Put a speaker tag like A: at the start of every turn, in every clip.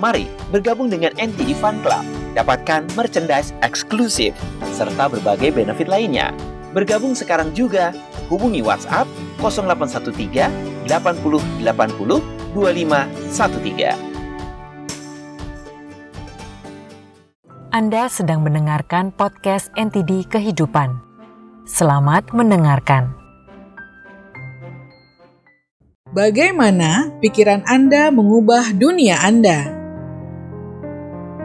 A: Mari bergabung dengan NTD Fun Club, dapatkan merchandise eksklusif, serta berbagai benefit lainnya. Bergabung sekarang juga, hubungi WhatsApp 0813 80 80 2513.
B: Anda sedang mendengarkan podcast NTD Kehidupan. Selamat mendengarkan.
C: Bagaimana pikiran Anda mengubah dunia Anda?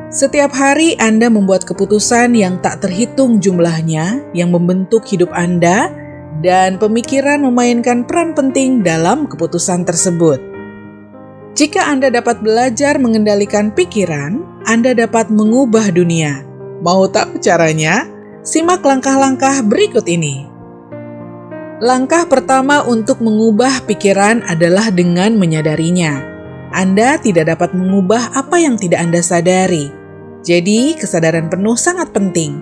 C: Setiap hari Anda membuat keputusan yang tak terhitung jumlahnya yang membentuk hidup Anda dan pemikiran memainkan peran penting dalam keputusan tersebut. Jika Anda dapat belajar mengendalikan pikiran, Anda dapat mengubah dunia. Mau tahu caranya? Simak langkah-langkah berikut ini. Langkah pertama untuk mengubah pikiran adalah dengan menyadarinya. Anda tidak dapat mengubah apa yang tidak Anda sadari. Jadi, kesadaran penuh sangat penting.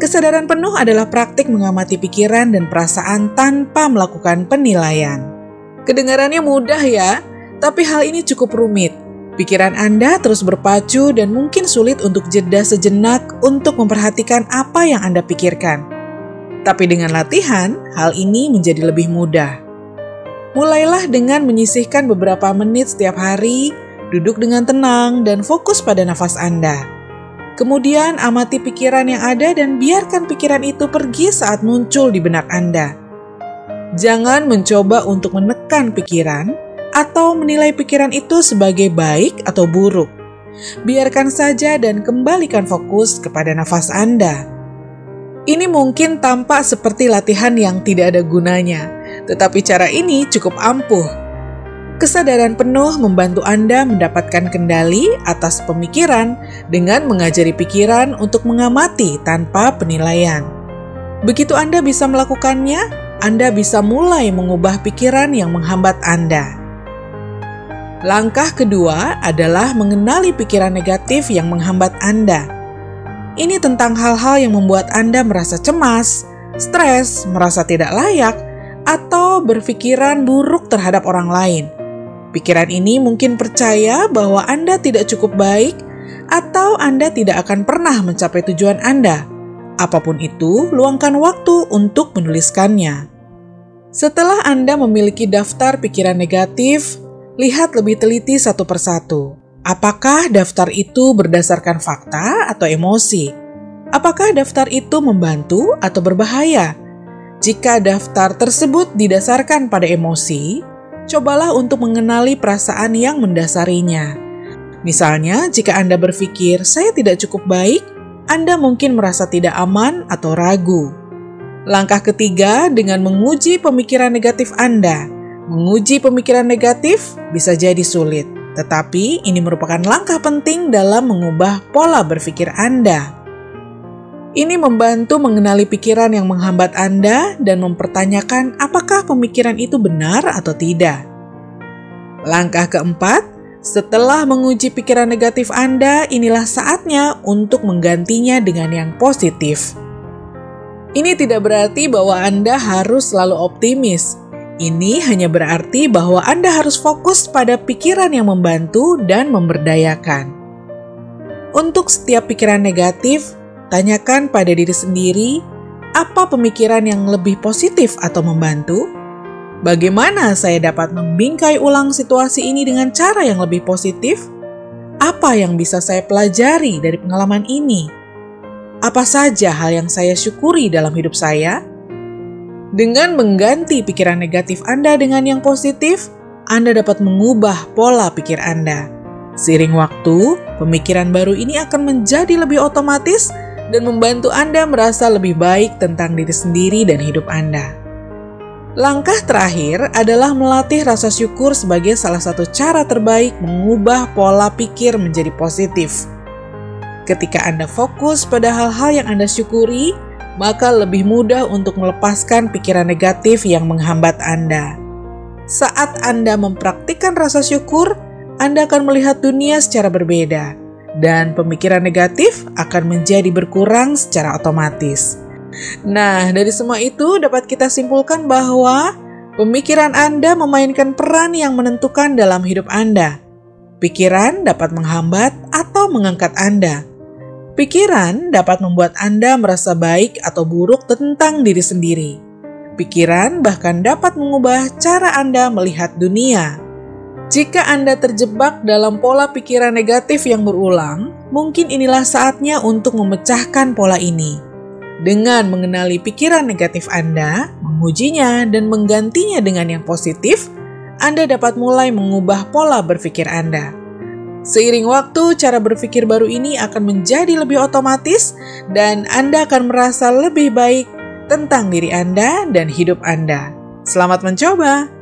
C: Kesadaran penuh adalah praktik mengamati pikiran dan perasaan tanpa melakukan penilaian. Kedengarannya mudah ya, tapi hal ini cukup rumit. Pikiran Anda terus berpacu dan mungkin sulit untuk jeda sejenak untuk memperhatikan apa yang Anda pikirkan. Tapi dengan latihan, hal ini menjadi lebih mudah. Mulailah dengan menyisihkan beberapa menit setiap hari, duduk dengan tenang dan fokus pada nafas Anda. Kemudian amati pikiran yang ada dan biarkan pikiran itu pergi saat muncul di benak Anda. Jangan mencoba untuk menekan pikiran, atau menilai pikiran itu sebagai baik atau buruk. Biarkan saja dan kembalikan fokus kepada nafas Anda. Ini mungkin tampak seperti latihan yang tidak ada gunanya, tetapi cara ini cukup ampuh. Kesadaran penuh membantu Anda mendapatkan kendali atas pemikiran dengan mengajari pikiran untuk mengamati tanpa penilaian. Begitu Anda bisa melakukannya, Anda bisa mulai mengubah pikiran yang menghambat Anda. Langkah kedua adalah mengenali pikiran negatif yang menghambat Anda. Ini tentang hal-hal yang membuat Anda merasa cemas, stres, merasa tidak layak, atau berpikiran buruk terhadap orang lain. Pikiran ini mungkin percaya bahwa Anda tidak cukup baik, atau Anda tidak akan pernah mencapai tujuan Anda. Apa pun itu, luangkan waktu untuk menuliskannya. Setelah Anda memiliki daftar pikiran negatif, lihat lebih teliti satu persatu. Apakah daftar itu berdasarkan fakta atau emosi? Apakah daftar itu membantu atau berbahaya? Jika daftar tersebut didasarkan pada emosi, cobalah untuk mengenali perasaan yang mendasarinya. Misalnya, jika Anda berpikir "saya tidak cukup baik", Anda mungkin merasa tidak aman atau ragu. Langkah ketiga dengan menguji pemikiran negatif Anda Menguji pemikiran negatif bisa jadi sulit, tetapi ini merupakan langkah penting dalam mengubah pola berpikir Anda. Ini membantu mengenali pikiran yang menghambat Anda dan mempertanyakan apakah pemikiran itu benar atau tidak. Langkah keempat, setelah menguji pikiran negatif Anda, inilah saatnya untuk menggantinya dengan yang positif. Ini tidak berarti bahwa Anda harus selalu optimis, ini hanya berarti bahwa Anda harus fokus pada pikiran yang membantu dan memberdayakan. Untuk setiap pikiran negatif, tanyakan pada diri sendiri, apa pemikiran yang lebih positif atau membantu? Bagaimana saya dapat membingkai ulang situasi ini dengan cara yang lebih positif? Apa yang bisa saya pelajari dari pengalaman ini? Apa saja hal yang saya syukuri dalam hidup saya? Dengan mengganti pikiran negatif Anda dengan yang positif, Anda dapat mengubah pola pikir Anda. Seiring waktu, pemikiran baru ini akan menjadi lebih otomatis dan membantu Anda merasa lebih baik tentang diri sendiri dan hidup Anda. Langkah terakhir adalah melatih rasa syukur sebagai salah satu cara terbaik mengubah pola pikir menjadi positif. Ketika Anda fokus pada hal-hal yang Anda syukuri, maka lebih mudah untuk melepaskan pikiran negatif yang menghambat Anda. Saat Anda mempraktikkan rasa syukur, Anda akan melihat dunia secara berbeda, dan pemikiran negatif akan menjadi berkurang secara otomatis. Nah, dari semua itu dapat kita simpulkan bahwa pemikiran Anda memainkan peran yang menentukan dalam hidup Anda. Pikiran dapat menghambat atau mengangkat Anda. Pikiran dapat membuat Anda merasa baik atau buruk tentang diri sendiri. Pikiran bahkan dapat mengubah cara Anda melihat dunia. Jika Anda terjebak dalam pola pikiran negatif yang berulang, mungkin inilah saatnya untuk memecahkan pola ini. Dengan mengenali pikiran negatif Anda, mengujinya, dan menggantinya dengan yang positif, anda dapat mulai mengubah pola berpikir Anda. Seiring waktu, cara berpikir baru ini akan menjadi lebih otomatis, dan Anda akan merasa lebih baik tentang diri Anda dan hidup Anda. Selamat mencoba!